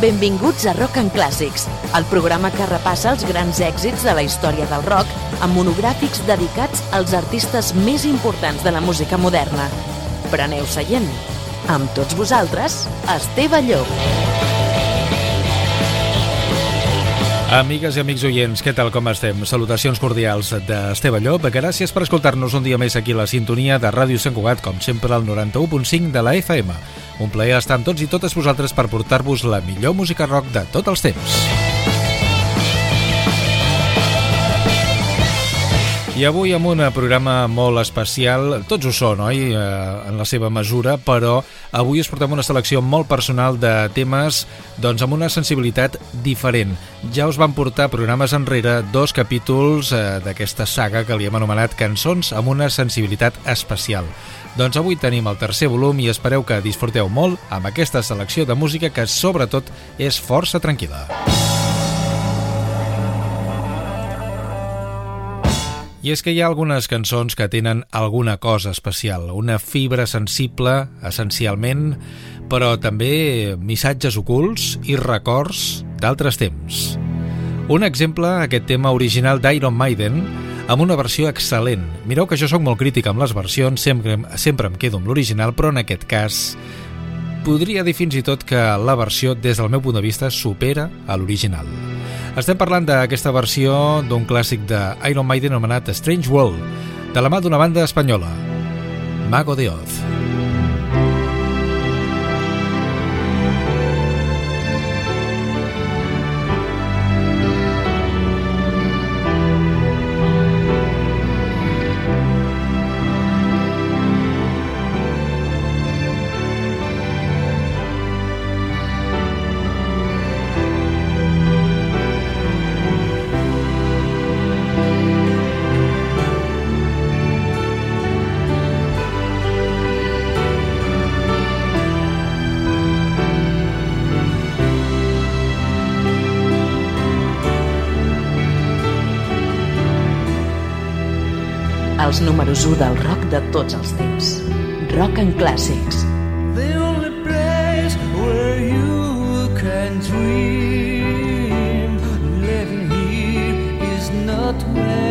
Benvinguts a Rock and Clàssics, el programa que repassa els grans èxits de la història del rock amb monogràfics dedicats als artistes més importants de la música moderna. Preneu seient. Amb tots vosaltres, Esteve Llop. Amigues i amics oients, què tal com estem? Salutacions cordials d'Esteve Llop. Gràcies per escoltar-nos un dia més aquí a la sintonia de Ràdio Sant Cugat, com sempre al 91.5 de la FM. Un plaer estar amb tots i totes vosaltres per portar-vos la millor música rock de tots els temps. I avui amb un programa molt especial, tots ho són, oi?, eh, en la seva mesura, però avui us portem una selecció molt personal de temes doncs, amb una sensibilitat diferent. Ja us van portar programes enrere dos capítols eh, d'aquesta saga que li hem anomenat Cançons amb una sensibilitat especial. Doncs avui tenim el tercer volum i espereu que disfruteu molt amb aquesta selecció de música que sobretot és força tranquil·la. I és que hi ha algunes cançons que tenen alguna cosa especial, una fibra sensible, essencialment, però també missatges ocults i records d'altres temps. Un exemple, aquest tema original d'Iron Maiden, amb una versió excel·lent. Mireu que jo sóc molt crític amb les versions, sempre, sempre em quedo amb l'original, però en aquest cas podria dir fins i tot que la versió, des del meu punt de vista, supera a l'original. Estem parlant d'aquesta versió d'un clàssic de Iron Maiden anomenat Strange World, de la mà d'una banda espanyola, Mago de Oz. 1 del rock de tots els temps. Rock and Clàssics. The only place where you can dream living here is not where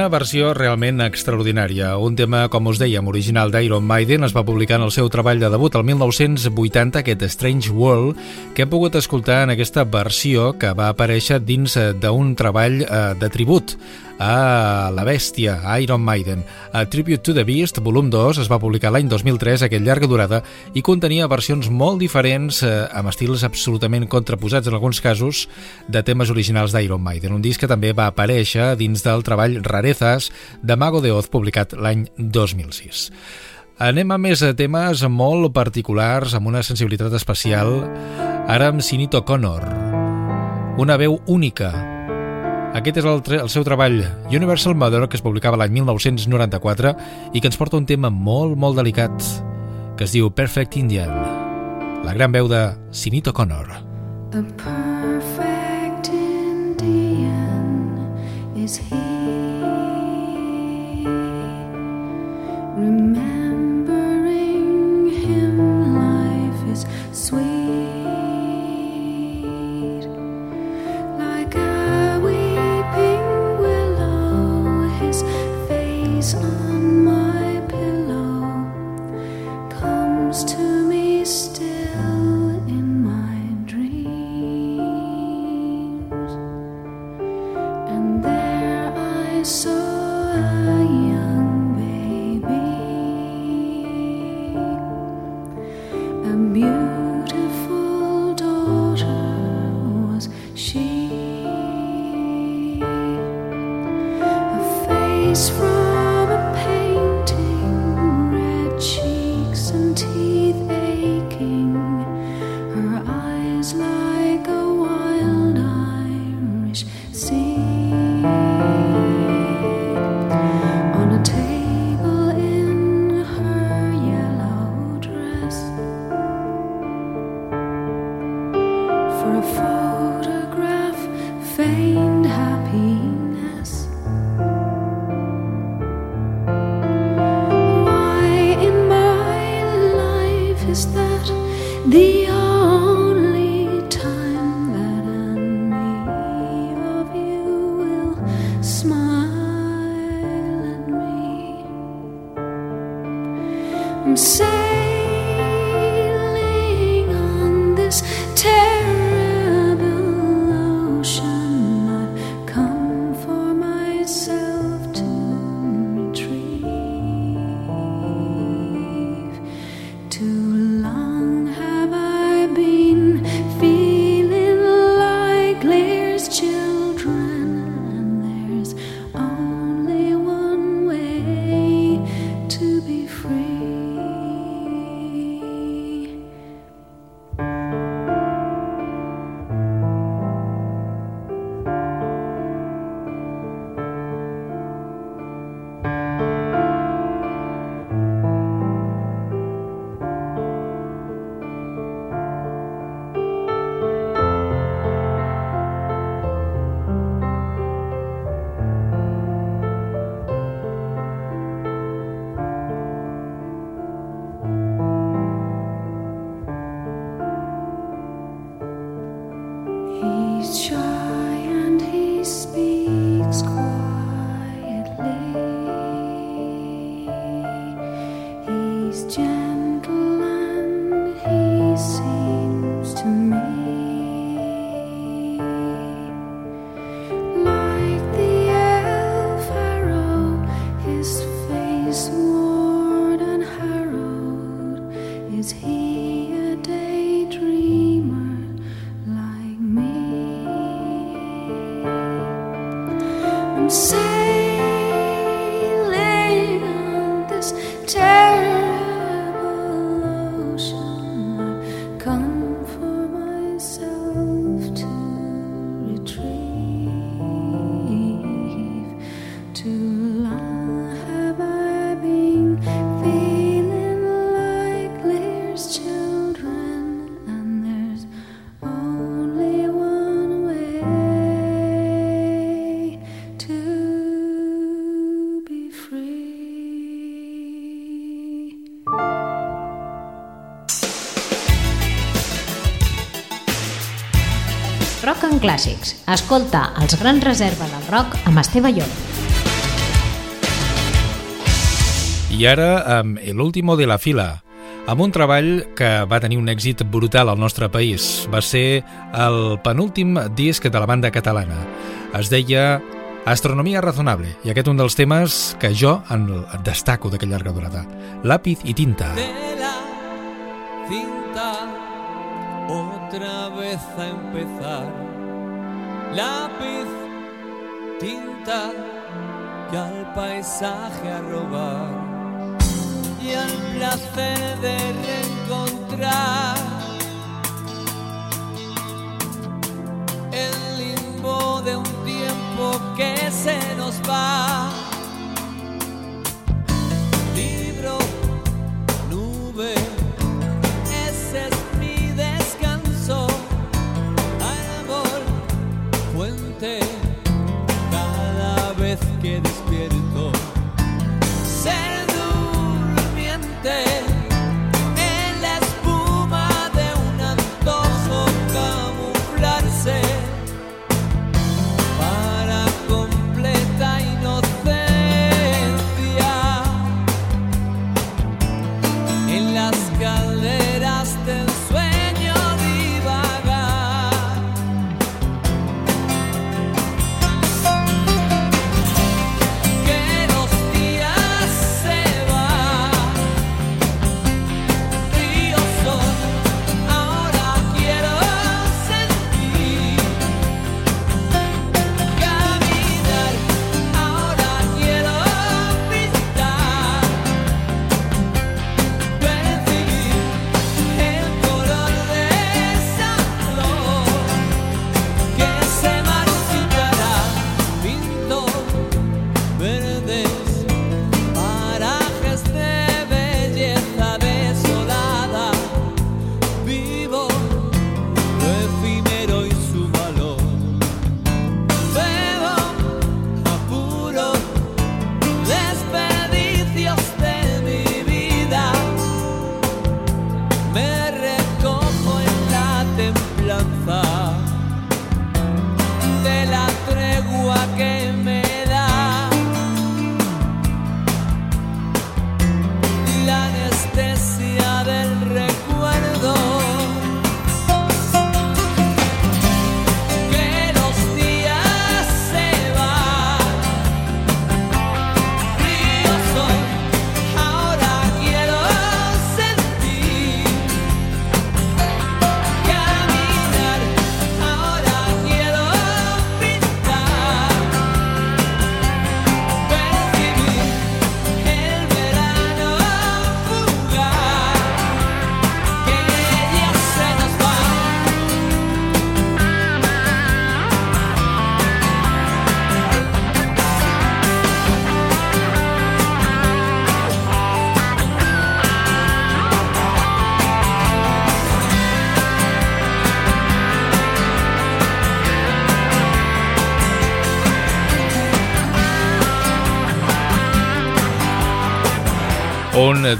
Una versió realment extraordinària. Un tema, com us dèiem, original d'Iron Maiden es va publicar en el seu treball de debut el 1980, aquest Strange World, que hem pogut escoltar en aquesta versió que va aparèixer dins eh, d'un treball eh, de tribut a La Bèstia, a Iron Maiden. A Tribute to the Beast, volum 2, es va publicar l'any 2003, aquell llarga durada, i contenia versions molt diferents, eh, amb estils absolutament contraposats en alguns casos, de temes originals d'Iron Maiden. Un disc que també va aparèixer dins del treball Rarezas de Mago de Oz, publicat l'any 2006. Anem a més temes molt particulars, amb una sensibilitat especial, ara amb Sinito Connor. Una veu única, aquest és el, el seu treball Universal Mother, que es publicava l'any 1994 i que ens porta un tema molt, molt delicat, que es diu Perfect Indian. La gran veu de Sinito Connor. A perfect Indian is he. Clàssics. Escolta els grans reserva del rock amb Esteve Llop. I ara amb El último de la fila, amb un treball que va tenir un èxit brutal al nostre país. Va ser el penúltim disc de la banda catalana. Es deia Astronomia razonable, i aquest un dels temes que jo en destaco d'aquella llarga durada. Lápiz i tinta. De la cinta otra vez a empezar. Lápiz, tinta y al paisaje a robar. Y al placer de reencontrar el limbo de un tiempo que se nos va.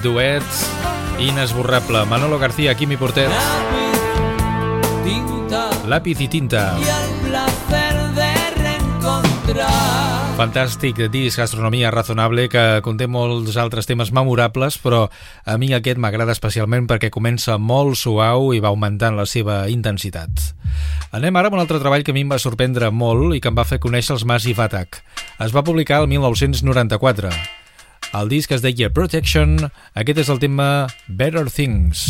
Duet inesborrable. Manolo García, Quimi Portet, Lápiz, i tinta. y al placer de reencontrar. Fantàstic disc Astronomia Razonable que conté molts altres temes memorables, però a mi aquest m'agrada especialment perquè comença molt suau i va augmentant la seva intensitat. Anem ara amb un altre treball que a mi em va sorprendre molt i que em va fer conèixer els Massive Attack. Es va publicar el 1994. El disc es deia Protection, aquest és el tema Better Things.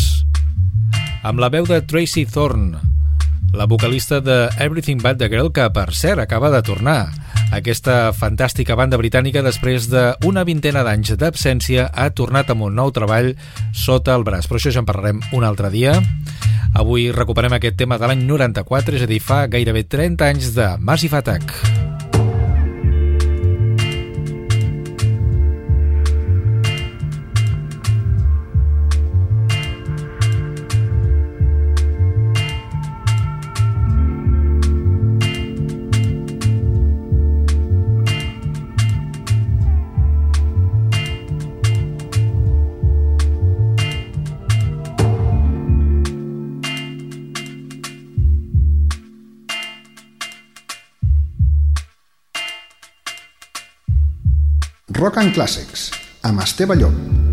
Amb la veu de Tracy Thorn, la vocalista de Everything But The Girl, que per cert acaba de tornar. Aquesta fantàstica banda britànica, després d'una vintena d'anys d'absència, ha tornat amb un nou treball sota el braç. Però això ja en parlarem un altre dia. Avui recuperem aquest tema de l'any 94, és a dir, fa gairebé 30 anys de Massive Attack. Rock and Classics. amb Esteve Llop.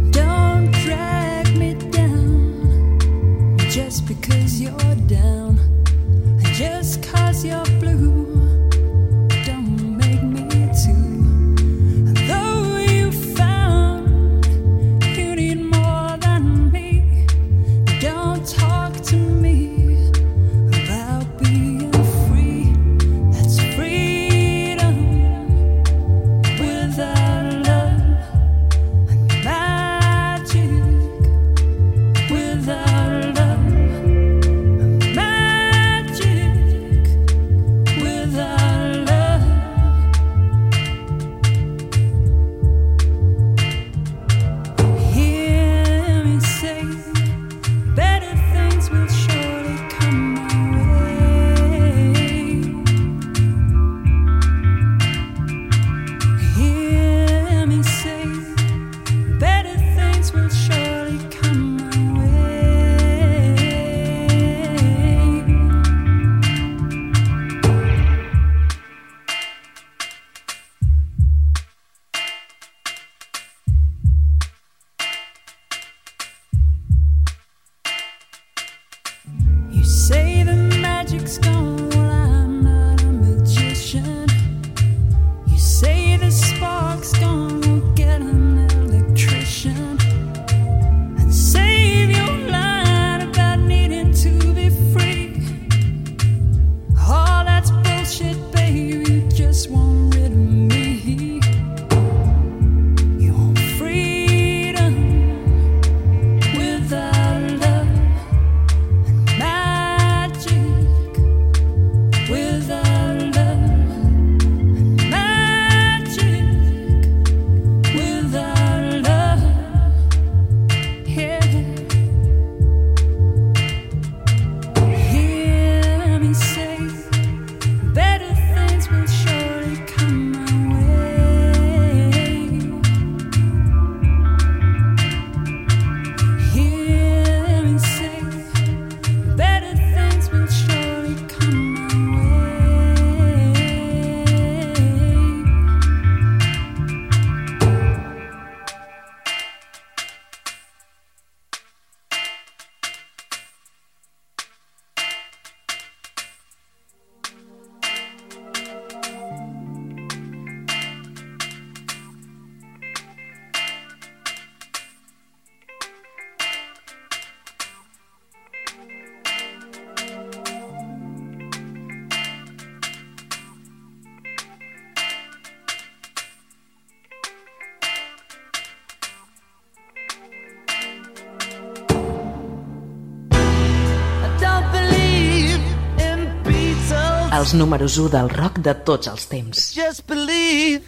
Els números 1 del rock de tots els temps. Just believe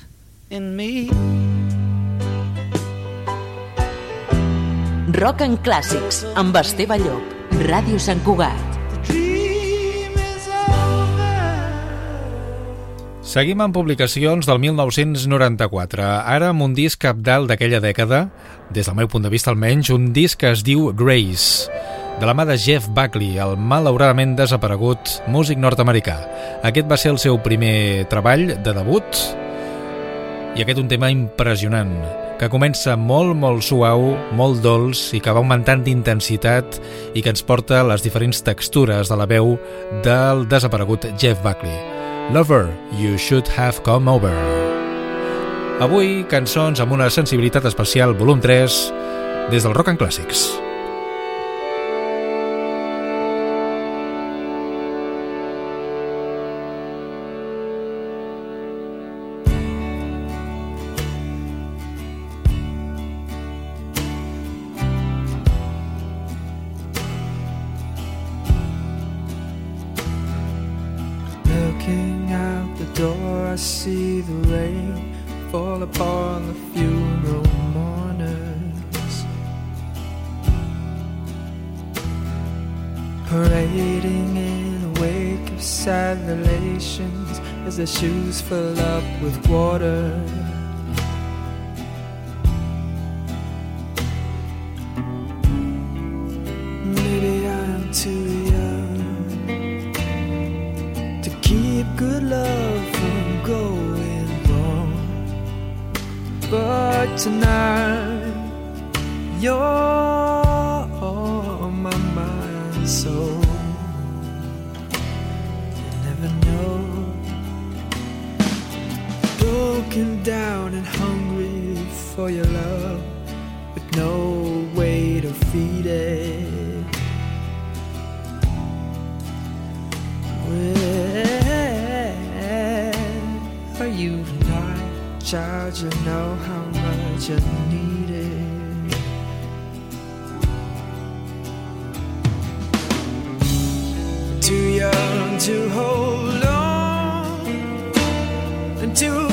in me. Rock en clàssics amb Esteve Llop, Ràdio Sant Cugat. Seguim amb publicacions del 1994. Ara amb un disc capdalt d'aquella dècada, des del meu punt de vista almenys, un disc que es diu Grace, de la mà de Jeff Buckley, el malauradament desaparegut músic nord-americà. Aquest va ser el seu primer treball de debut i aquest un tema impressionant que comença molt, molt suau, molt dolç i que va augmentant d'intensitat i que ens porta les diferents textures de la veu del desaparegut Jeff Buckley. Lover, You Should Have Come Over. Avui, cançons amb una sensibilitat especial, volum 3, des del Rock and Clàssics. Shoes fill up with water. Maybe I'm too young to keep good love from going wrong. But tonight. needed. Too young to hold on. Too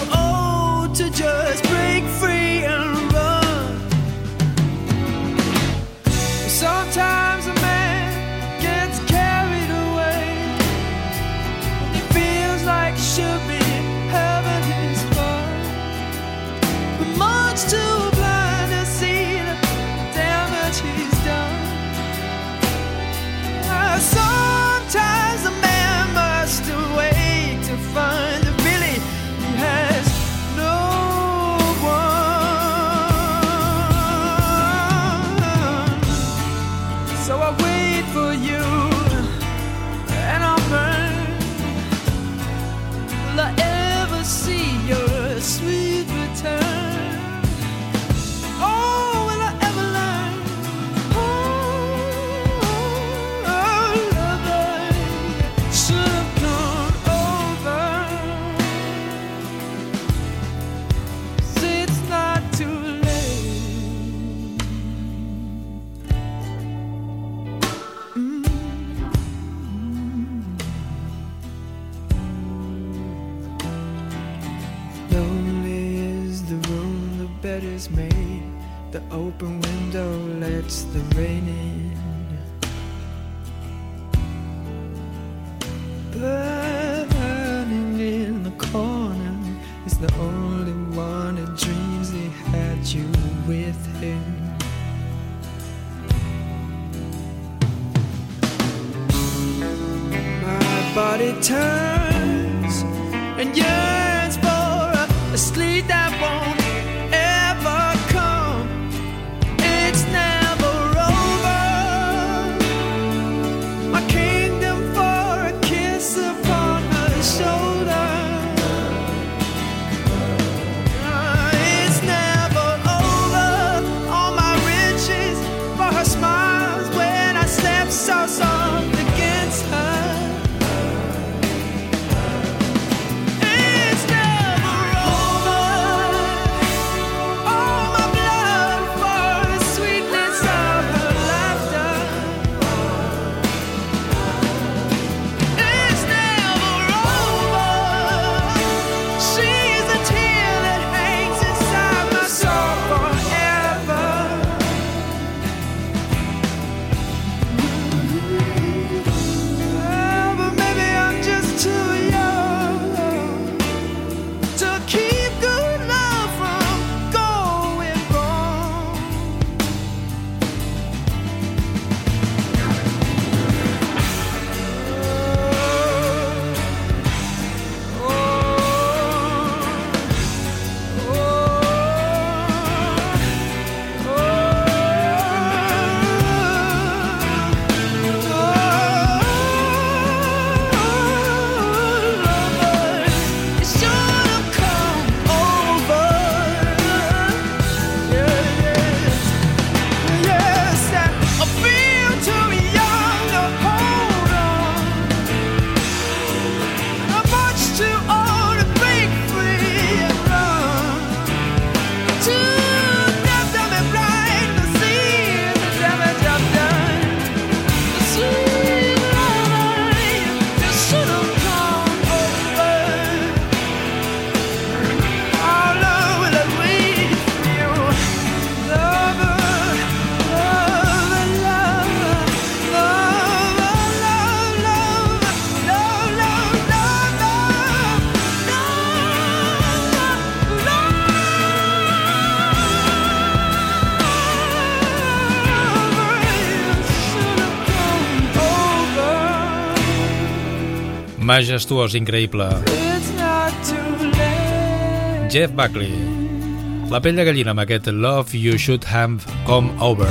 Majestuós, increïble. Jeff Buckley. La pell de gallina amb aquest Love You Should Have Come Over.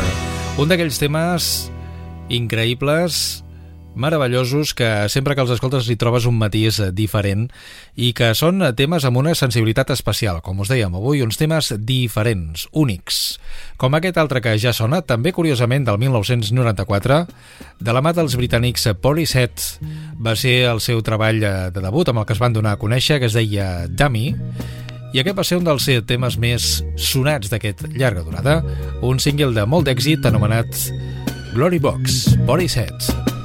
Un d'aquells temes increïbles, meravellosos, que sempre que els escoltes hi trobes un matís diferent i que són temes amb una sensibilitat especial. Com us dèiem, avui uns temes diferents, únics. Com aquest altre que ja sona, també curiosament del 1994, de la mà dels britànics Poliset. Va ser el seu treball de debut amb el que es van donar a conèixer, que es deia Dummy, i aquest va ser un dels temes més sonats d'aquest llarga durada, un single de molt d'èxit anomenat Glory Box, Body Set.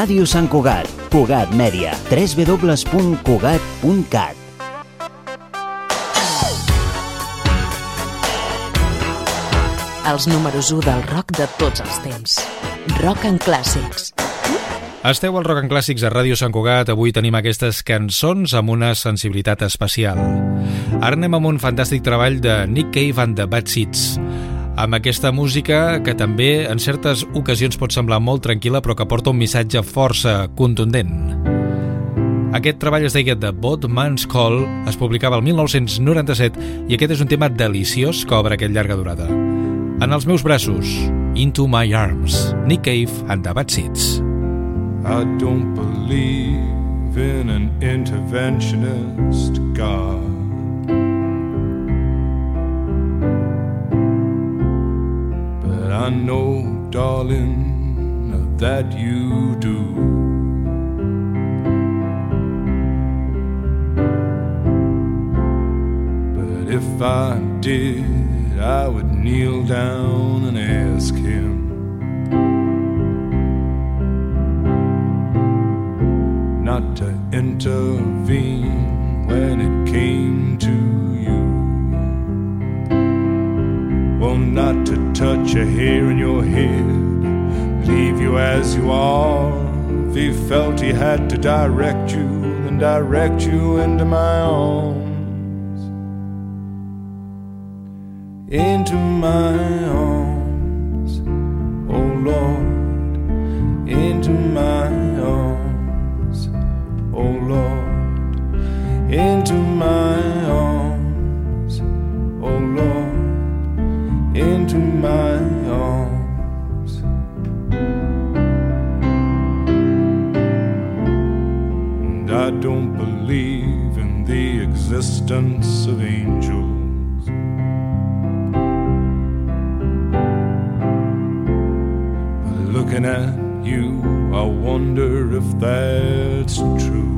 Ràdio Sant Cugat, Cugat Mèdia, www.cugat.cat. Els números 1 del rock de tots els temps. Rock en clàssics. Esteu al Rock en Clàssics a Ràdio Sant Cugat. Avui tenim aquestes cançons amb una sensibilitat especial. Ara anem amb un fantàstic treball de Nick Cave and the Bad Seeds. Amb aquesta música que també en certes ocasions pot semblar molt tranquil·la però que porta un missatge força contundent. Aquest treball es deia The Boat Man's Call, es publicava el 1997 i aquest és un tema deliciós que obre aquella llarga durada. En els meus braços, Into My Arms, Nick Cave and the Bad Seeds. I don't believe in an interventionist God. I know, darling, that you do. But if I did, I would kneel down and ask him. not to intervene when it came Not to touch a hair in your head, leave you as you are. If he felt he had to direct you, then direct you into my arms. Into my arms, oh Lord, into my arms oh Lord, into my arms, don't believe in the existence of angels. But looking at you, I wonder if that's true.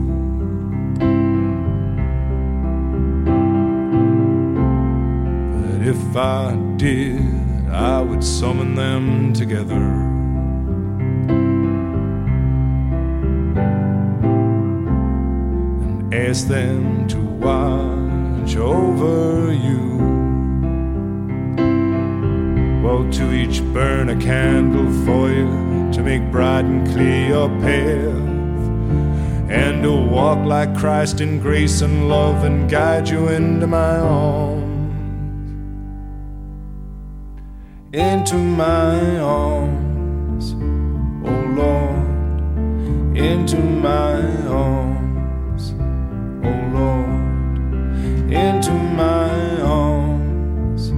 But if I did, I would summon them together. Ask them to watch over you. Well, to each burn a candle for you to make bright and clear your path, and to walk like Christ in grace and love and guide you into my arms. Into my arms, oh Lord, into my arms, into my arms,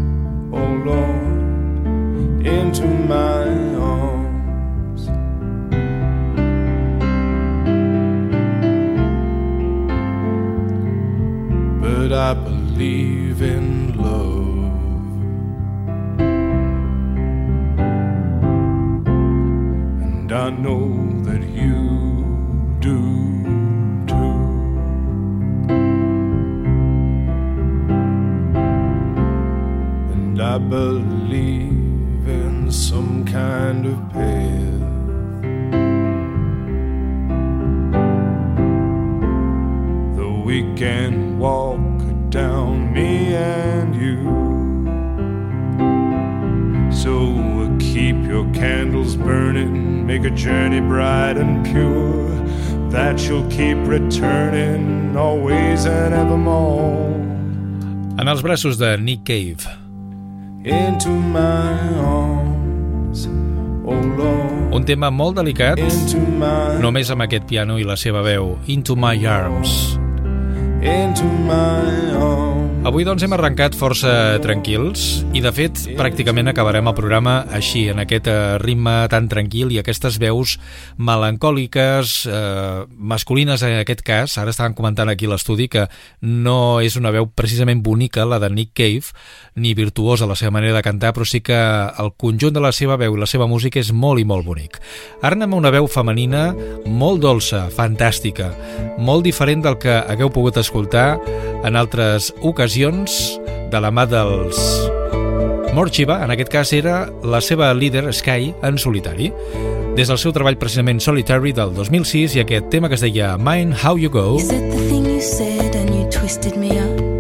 oh Lord, into my arms. But I believe in love. And I know I believe in some kind of path. Though we can walk down, me and you. So keep your candles burning, make a journey bright and pure. That you'll keep returning always and evermore. En els braços de Nick Cave. Into my arms, oh Lord. Un tema molt delicat, my, només amb aquest piano i la seva veu, Into My Arms. into my arms. Avui doncs hem arrencat força tranquils i de fet pràcticament acabarem el programa així, en aquest eh, ritme tan tranquil i aquestes veus melancòliques, eh, masculines en aquest cas, ara estaven comentant aquí l'estudi que no és una veu precisament bonica la de Nick Cave, ni virtuosa la seva manera de cantar, però sí que el conjunt de la seva veu i la seva música és molt i molt bonic. Ara anem a una veu femenina molt dolça, fantàstica, molt diferent del que hagueu pogut escoltar en altres ocasions ocasions de la mà dels Morchiva, en aquest cas era la seva líder Sky en solitari. Des del seu treball precisament Solitary del 2006 i aquest tema que es deia Mind How You Go. Is it the thing you said and you twisted me up?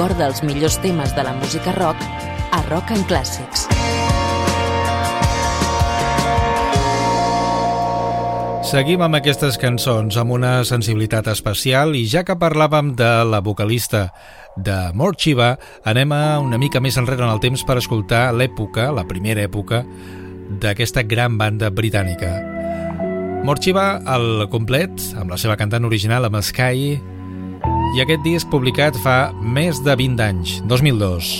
recorda els millors temes de la música rock a Rock en Clàssics. Seguim amb aquestes cançons amb una sensibilitat especial i ja que parlàvem de la vocalista de Morchiva, anem a una mica més enrere en el temps per escoltar l'època, la primera època, d'aquesta gran banda britànica. Morchiva, al complet, amb la seva cantant original, amb Sky, i aquest disc publicat fa més de 20 anys, 2002.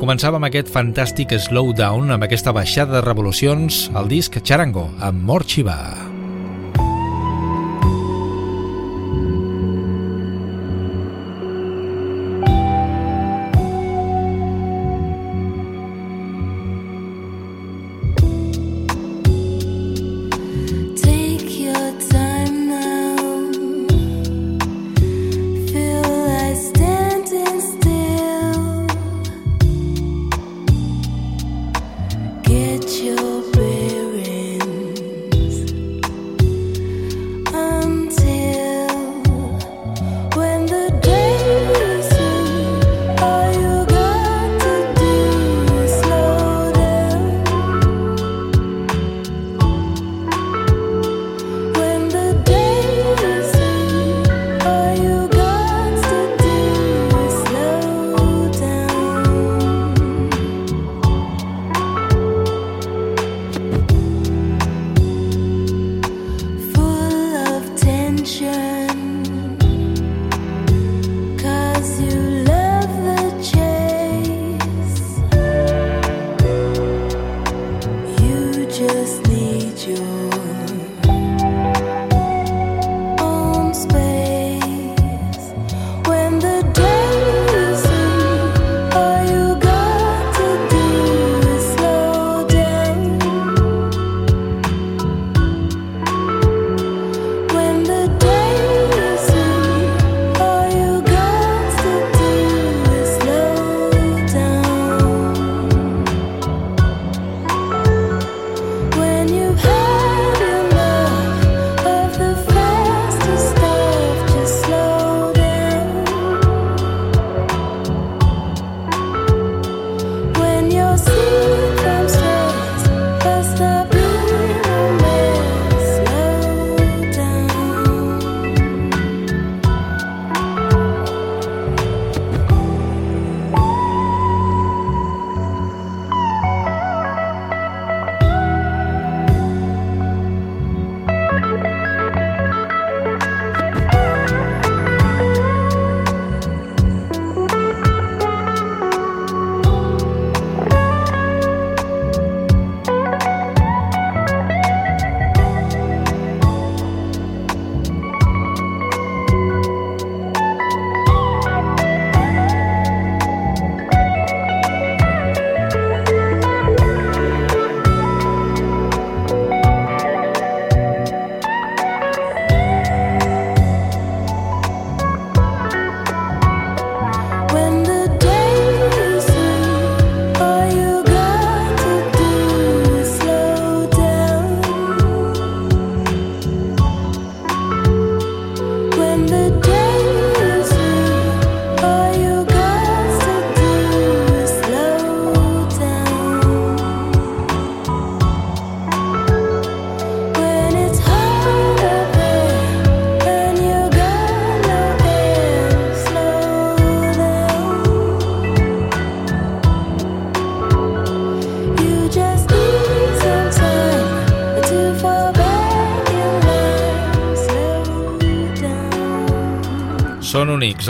Començava amb aquest fantàstic slowdown, amb aquesta baixada de revolucions, el disc Charango, amb Morchiva. Morchiva.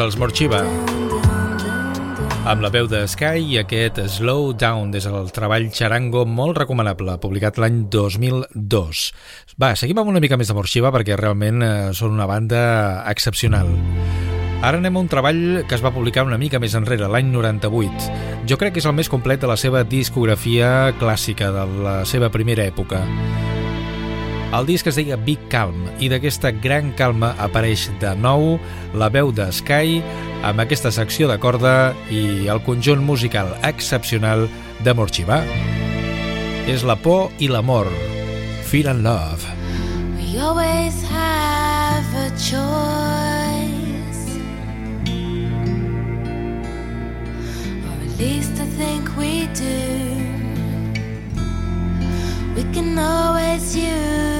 Els Morxiva. Amb la veu de Sky i aquest Slow Down des del treball Charango molt recomanable, publicat l'any 2002. Va, seguim amb una mica més de Morxiva perquè realment eh, són una banda excepcional. Ara anem a un treball que es va publicar una mica més enrere, l'any 98. Jo crec que és el més complet de la seva discografia clàssica, de la seva primera època. El disc es deia Big Calm i d'aquesta gran calma apareix de nou la veu de Sky amb aquesta secció de corda i el conjunt musical excepcional de Morxivà. És la por i l'amor. Fear and Love. We always have a choice. Or at least I think we do. We can always use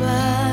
Và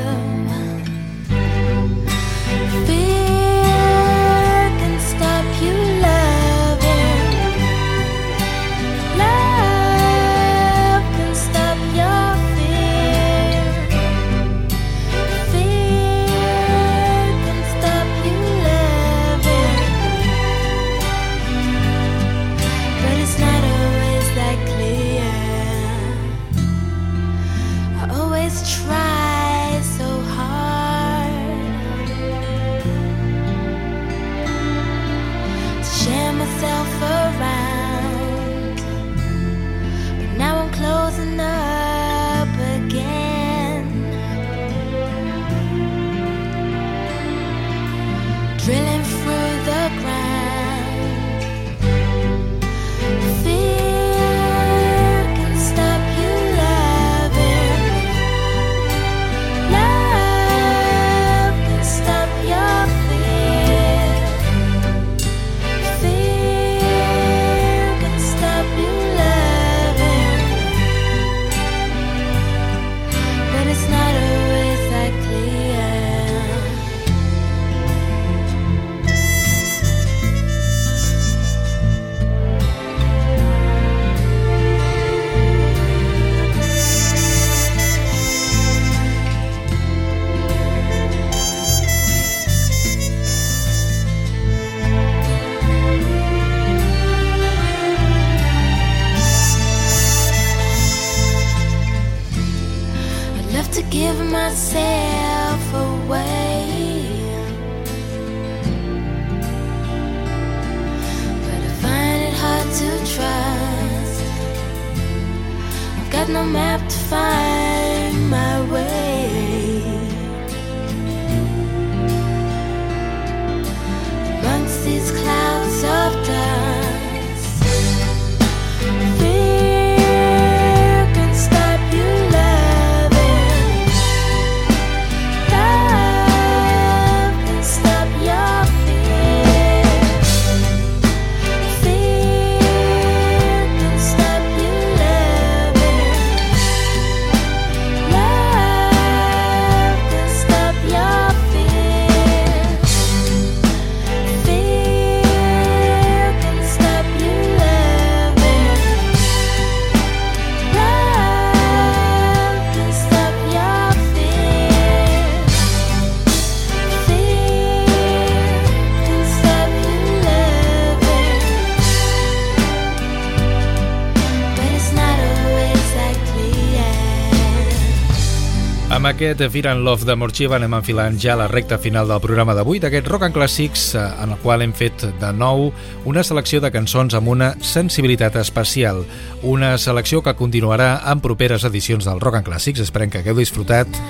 aquest Fear and Love de Morxiva anem enfilant ja la recta final del programa d'avui d'aquest Rock and Classics eh, en el qual hem fet de nou una selecció de cançons amb una sensibilitat especial. Una selecció que continuarà en properes edicions del Rock and Classics. Esperem que hagueu disfrutat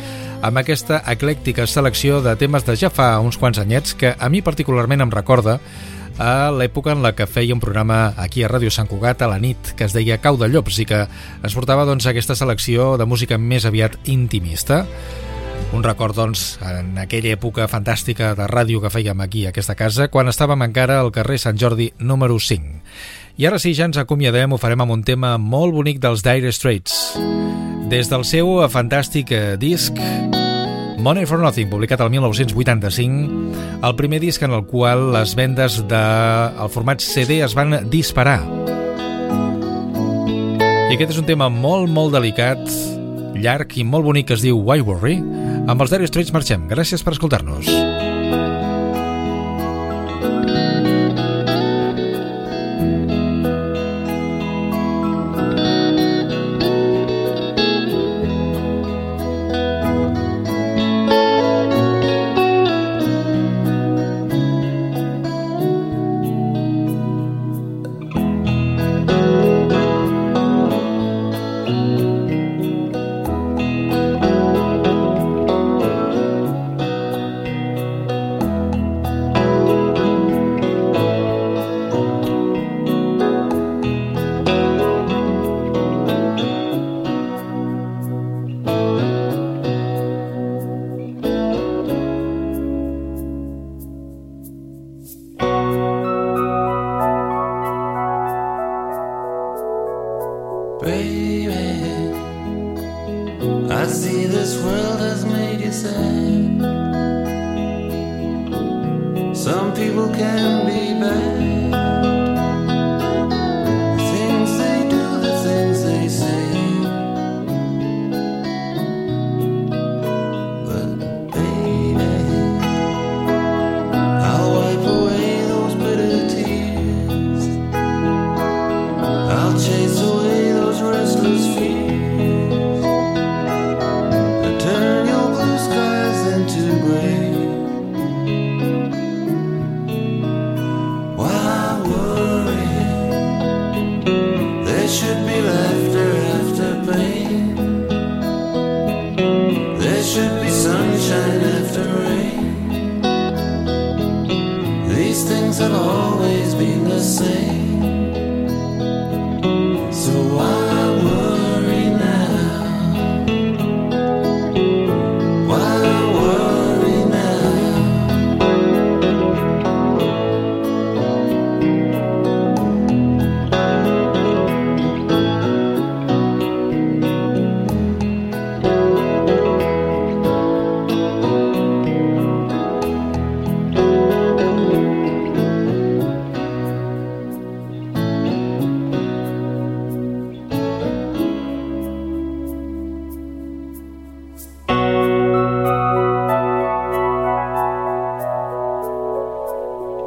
amb aquesta eclèctica selecció de temes de ja fa uns quants anyets que a mi particularment em recorda a l'època en la que feia un programa aquí a Ràdio Sant Cugat a la nit que es deia Cau de Llops i que es portava doncs, aquesta selecció de música més aviat intimista. Un record, doncs, en aquella època fantàstica de ràdio que fèiem aquí, a aquesta casa, quan estàvem encara al carrer Sant Jordi número 5. I ara sí, ja ens acomiadem, ho farem amb un tema molt bonic dels Dire Straits. Des del seu fantàstic eh, disc Money for Nothing, publicat el 1985, el primer disc en el qual les vendes del de... format CD es van disparar. I aquest és un tema molt, molt delicat, llarg i molt bonic que es diu Why Worry. Amb els Dire Straits marxem. Gràcies per escoltar-nos.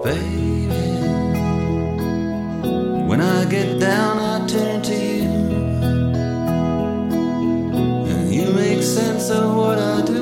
Baby, when I get down, I turn to you. And you make sense of what I do.